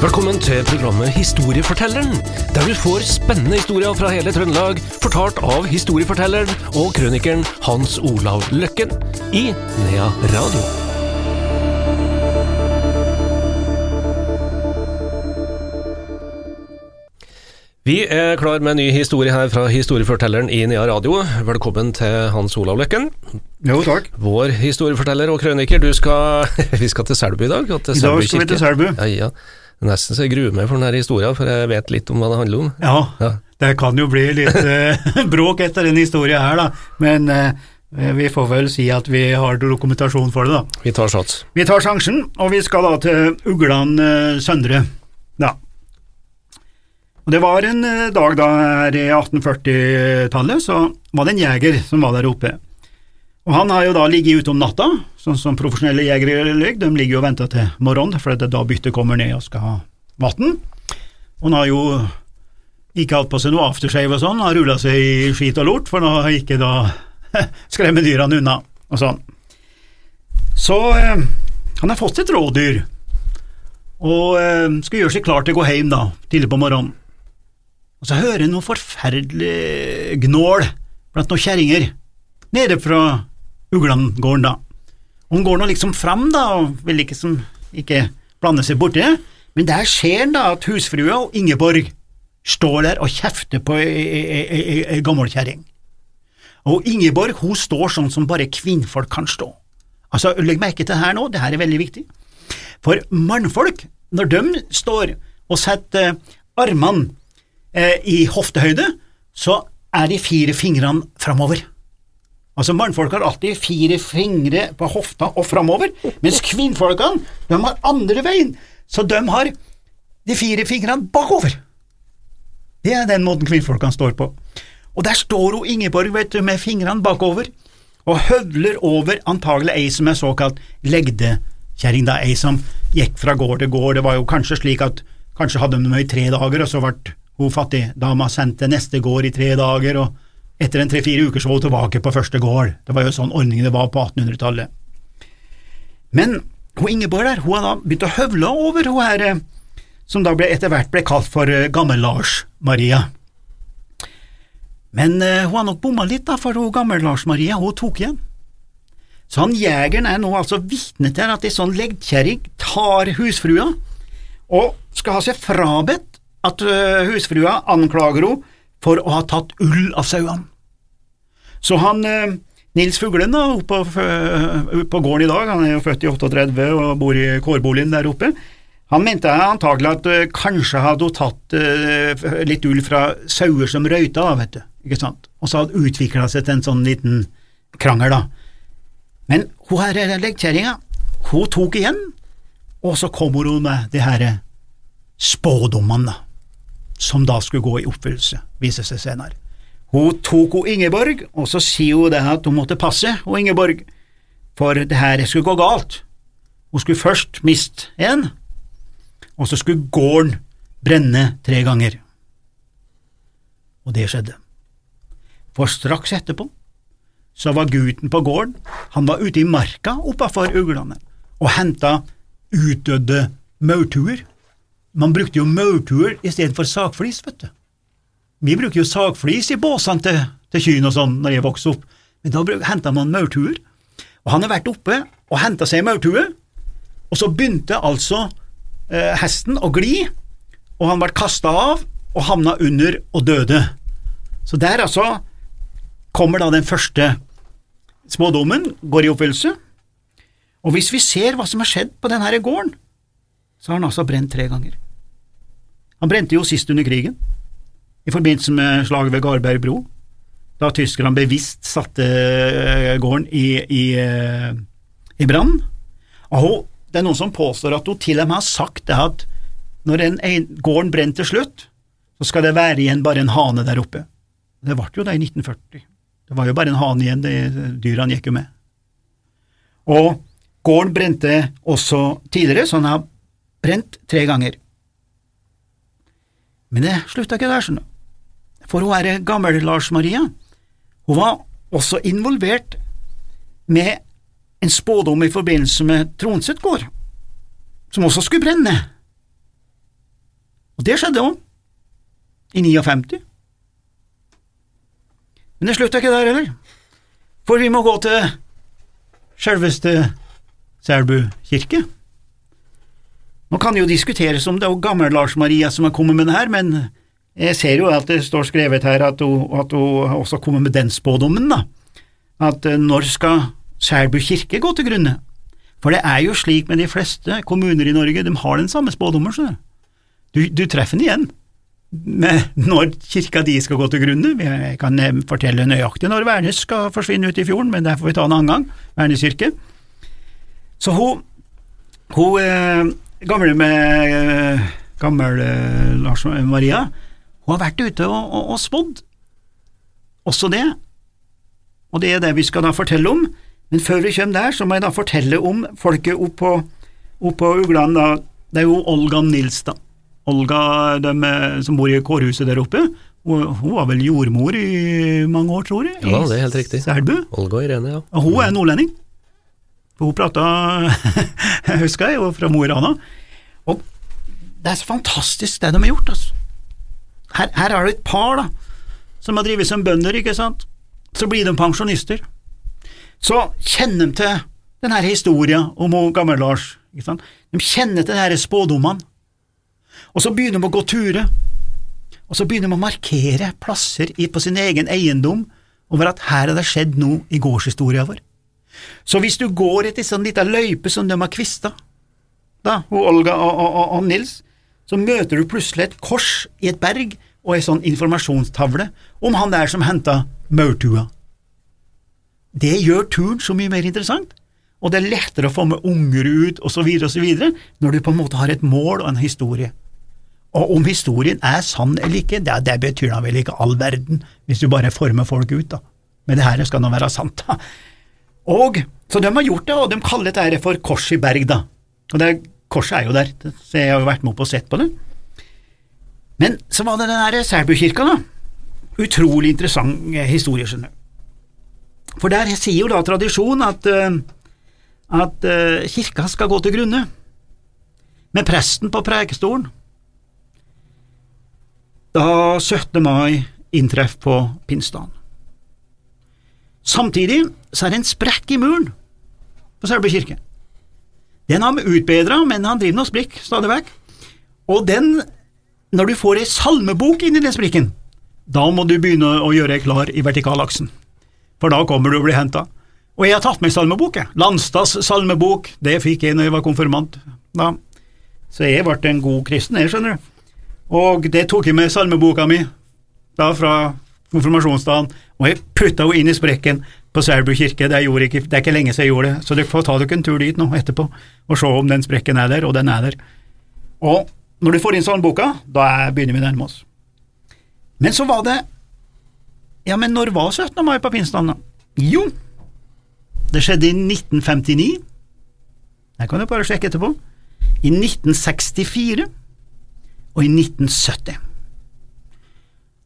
Velkommen til programmet Historiefortelleren, der du får spennende historier fra hele Trøndelag, fortalt av historiefortelleren og krønikeren Hans Olav Løkken i Nea Radio. Vi er klar med en ny historie her fra historiefortelleren i Nea Radio. Velkommen til Hans Olav Løkken. Jo, takk. Vår historieforteller og krøniker, du skal Vi skal til Selbu i dag. I dag skal vi til Selbu. Ja, ja. Nesten så jeg gruer meg for denne historien, for jeg vet litt om hva det handler om. Ja, Ja. det kan jo bli litt eh, bråk etter denne historien her, da. Men eh, vi får vel si at vi har dokumentasjon for det, da. Vi tar sats. Vi tar sjansen, og vi skal da til Uglan eh, Søndre. Ja. Og Det var en eh, dag da her i 1840-tallet, så var det en jeger som var der oppe. Og Han har jo da ligget ute om natta, sånn som profesjonelle jegere ligger. De ligger jo og venter til morgenen, for det er da byttet kommer ned og skal ha vann. Han har jo ikke hatt på seg noe aftershave og sånn, har rulla seg i skit og lort, for å ikke da skremme dyrene unna og sånn. Så eh, han har fått et rådyr, og eh, skal gjøre seg klar til å gå hjem da, tidlig på morgenen. Og så hører han noe forferdelig gnål blant noen kjerringer nede fra Uglandgården da. Han går nå liksom fram da, og vil liksom ikke blande seg borti men der ser han da at husfrua og Ingeborg står der og kjefter på ei, ei, ei, ei, ei gammel kjerring. Og Ingeborg hun står sånn som bare kvinnfolk kan stå. Altså, Legg merke til det her nå, det her er veldig viktig. For mannfolk, når de står og setter armene eh, i hoftehøyde, så er de fire fingrene framover. Altså, Mannfolk har alltid fire fingre på hofta og framover, mens kvinnfolkene de har andre veien, så de har de fire fingrene bakover. Det er den måten kvinnfolkene står på. Og der står hun Ingeborg vet du, med fingrene bakover og høvler over antagelig ei som er såkalt legdekjerring, da ei som gikk fra gård til gård. Det var jo kanskje slik at kanskje hadde de dem i tre dager, og så ble hun fattigdama sendt til neste gård i tre dager, og etter en tre-fire uker så var hun tilbake på første gård. Det var jo sånn ordningen det var på 1800-tallet. Men hun Ingeborg der, hun har da begynt å høvle over hun her, eh, som da ble, etter hvert ble kalt for eh, Gammel-Lars-Maria. Men uh, hun har nok bomma litt, da, for hun Gammel-Lars-Maria hun tok igjen. Så han jegeren er nå altså vitne til at ei sånn leggkjerring tar husfrua, og skal ha seg frabedt at uh, husfrua anklager henne for å ha tatt ull av sauene. Så han eh, Nils Fuglen da, oppe på, gården i dag, han er jo født i 38 og bor i kårboligen der oppe, han mente antagelig at eh, kanskje hadde hun tatt eh, litt ull fra sauer som røyta, da, vet du, ikke sant, og så hadde utvikla seg til en sånn liten krangel, da. Men hun her legkjerringa, hun tok igjen, og så kommer hun med de her spådommene, da som da skulle gå i oppfyllelse, viser seg senere. Hun tok hun Ingeborg, og så sier hun det at hun måtte passe, hun Ingeborg, for det her skulle gå galt. Hun skulle først miste en, og så skulle gården brenne tre ganger. Og det skjedde. For straks etterpå så var gutten på gården, han var ute i marka oppafor uglene og henta utdødde maurtuer. Man brukte jo maurtuer istedenfor sagflis, vet du. Vi bruker jo sagflis i båsene til, til kyrne og sånn når jeg vokste opp, men da henta man maurtuer. Og han har vært oppe og henta seg ei maurtue, og så begynte altså eh, hesten å gli, og han ble kasta av og havna under og døde. Så der altså kommer da den første smådommen, går i oppfyllelse. Og hvis vi ser hva som har skjedd på denne gården, så har han altså brent tre ganger. Han brente jo sist under krigen, i forbindelse med slaget ved Garberg bro, da tyskerne bevisst satte eh, gården i, i, eh, i brann. Det er noen som påstår at hun til og med har sagt det at når en, en, gården brenner til slutt, så skal det være igjen bare en hane der oppe. Det ble jo det i 1940. Det var jo bare en hane igjen, de dyrene gikk jo med. Og gården brente også tidligere, så han har brent tre ganger. Men det slutta ikke der, skjønner du. For hun er gammel-Lars-Maria. Hun var også involvert med en spådom i forbindelse med Tronset gård, som også skulle brenne. Og det skjedde òg, i 59. Men det slutta ikke der heller, for vi må gå til selveste Selbu kirke. Nå kan det jo diskuteres om det er gammel-Lars Maria som har kommet med det her, men jeg ser jo at det står skrevet her at hun, at hun også kommer med den spådommen, da, at eh, når skal Selbu kirke gå til grunne? For det er jo slik med de fleste kommuner i Norge, de har den samme spådommen, skjønner du. Du treffer den igjen med når kirka di skal gå til grunne. Jeg kan eh, fortelle nøyaktig når Værnes skal forsvinne ut i fjorden, men det får vi ta en annen gang, Værnes kirke. Så hun, hun eh, gamle med eh, gammel Lars Maria, hun har vært ute og, og, og spådd. Også det. Og det er det vi skal da fortelle om. Men før vi kommer der, så må jeg da fortelle om folket oppå opp på Ugland. da. Det er jo Olga Nils, da. Olga de, som bor i kårhuset der oppe. Hun, hun var vel jordmor i mange år, tror jeg. Ja, det er helt riktig. Selbu. Olga Irene, ja. Og hun er nordlending. For hun prata, husker jeg, fra Mo i Rana. Og det er så fantastisk det de har gjort, altså. Her, her er det et par da, som har drevet som bønder, ikke sant. Så blir de pensjonister. Så kjenner de til denne historien om Gammel-Lars. De kjenner til disse spådommene. Og så begynner de å gå turer, og så begynner de å markere plasser på sin egen eiendom over at her har det skjedd noe i gårdshistoria vår. Så hvis du går etter sånn lita løype som de har kvista, da, og Olga og, og, og, Nils, så møter du plutselig et kors i et berg og ei sånn informasjonstavle om han der som henta maurtua. Det gjør turen så mye mer interessant, og det er lettere å få med unger ut, osv., osv., når du på en måte har et mål og en historie. Og om historien er sann eller ikke, det, det betyr da vel ikke all verden, hvis du bare former folk ut, da. Men det her skal nå være sant, da. Og, Så de har gjort det, og de kaller dette for Kors i berg, da. Og det, korset er jo der, så jeg har jo vært med opp og sett på det. Men så var det den derre Selbu-kirka, da. Utrolig interessant historie, skjønner du. For der sier jo da tradisjonen at, eh, at uh, kirka skal gå til grunne, med presten på prekestolen da 17. mai inntreff på pinsedagen. Samtidig så er det en sprekk i muren på Selbu kirke. Den har vi utbedra, men han driver noe sprikk stadig vekk. Og den, når du får ei salmebok inn i den sprikken, da må du begynne å gjøre deg klar i vertikalaksen, for da kommer du å bli henta. Og jeg har tatt med salmebok, jeg. Landstads salmebok, det fikk jeg når jeg var konfirmant. Da. Så jeg ble en god kristen, jeg, skjønner du. Og det tok jeg med salmeboka mi da fra konfirmasjonsdagen, og jeg putta henne inn i sprekken på Selbu kirke. Det, ikke, det, er ikke lenge siden jeg gjorde det, så dere får ta dere en tur dit nå etterpå og se om den sprekken er der, og den er der. Og når du får inn sånn boka, da begynner vi å nærme oss. Men så var det Ja, men når var 17. mai på pinsedagen, da? Jo, det skjedde i 1959. Det kan du bare sjekke etterpå. I 1964 og i 1970.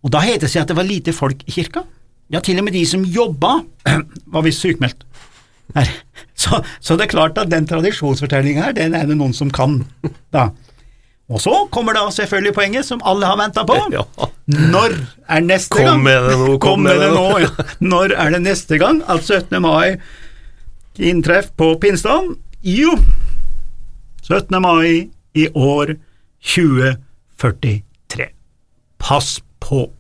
Og Da het det seg at det var lite folk i kirka. Ja, til og med de som jobba, var visst sykmeldt. Så, så, det er klart at den tradisjonsfortellinga her, den er det noen som kan. da. Og så kommer da selvfølgelig poenget som alle har venta på. Ja. Når er neste kom gang? Med det nå, kom, med det nå. Ja. Når er det neste gang at 17. mai inntreff på pinsedagen? Jo, 17. mai i år 2020. 43. Pass på!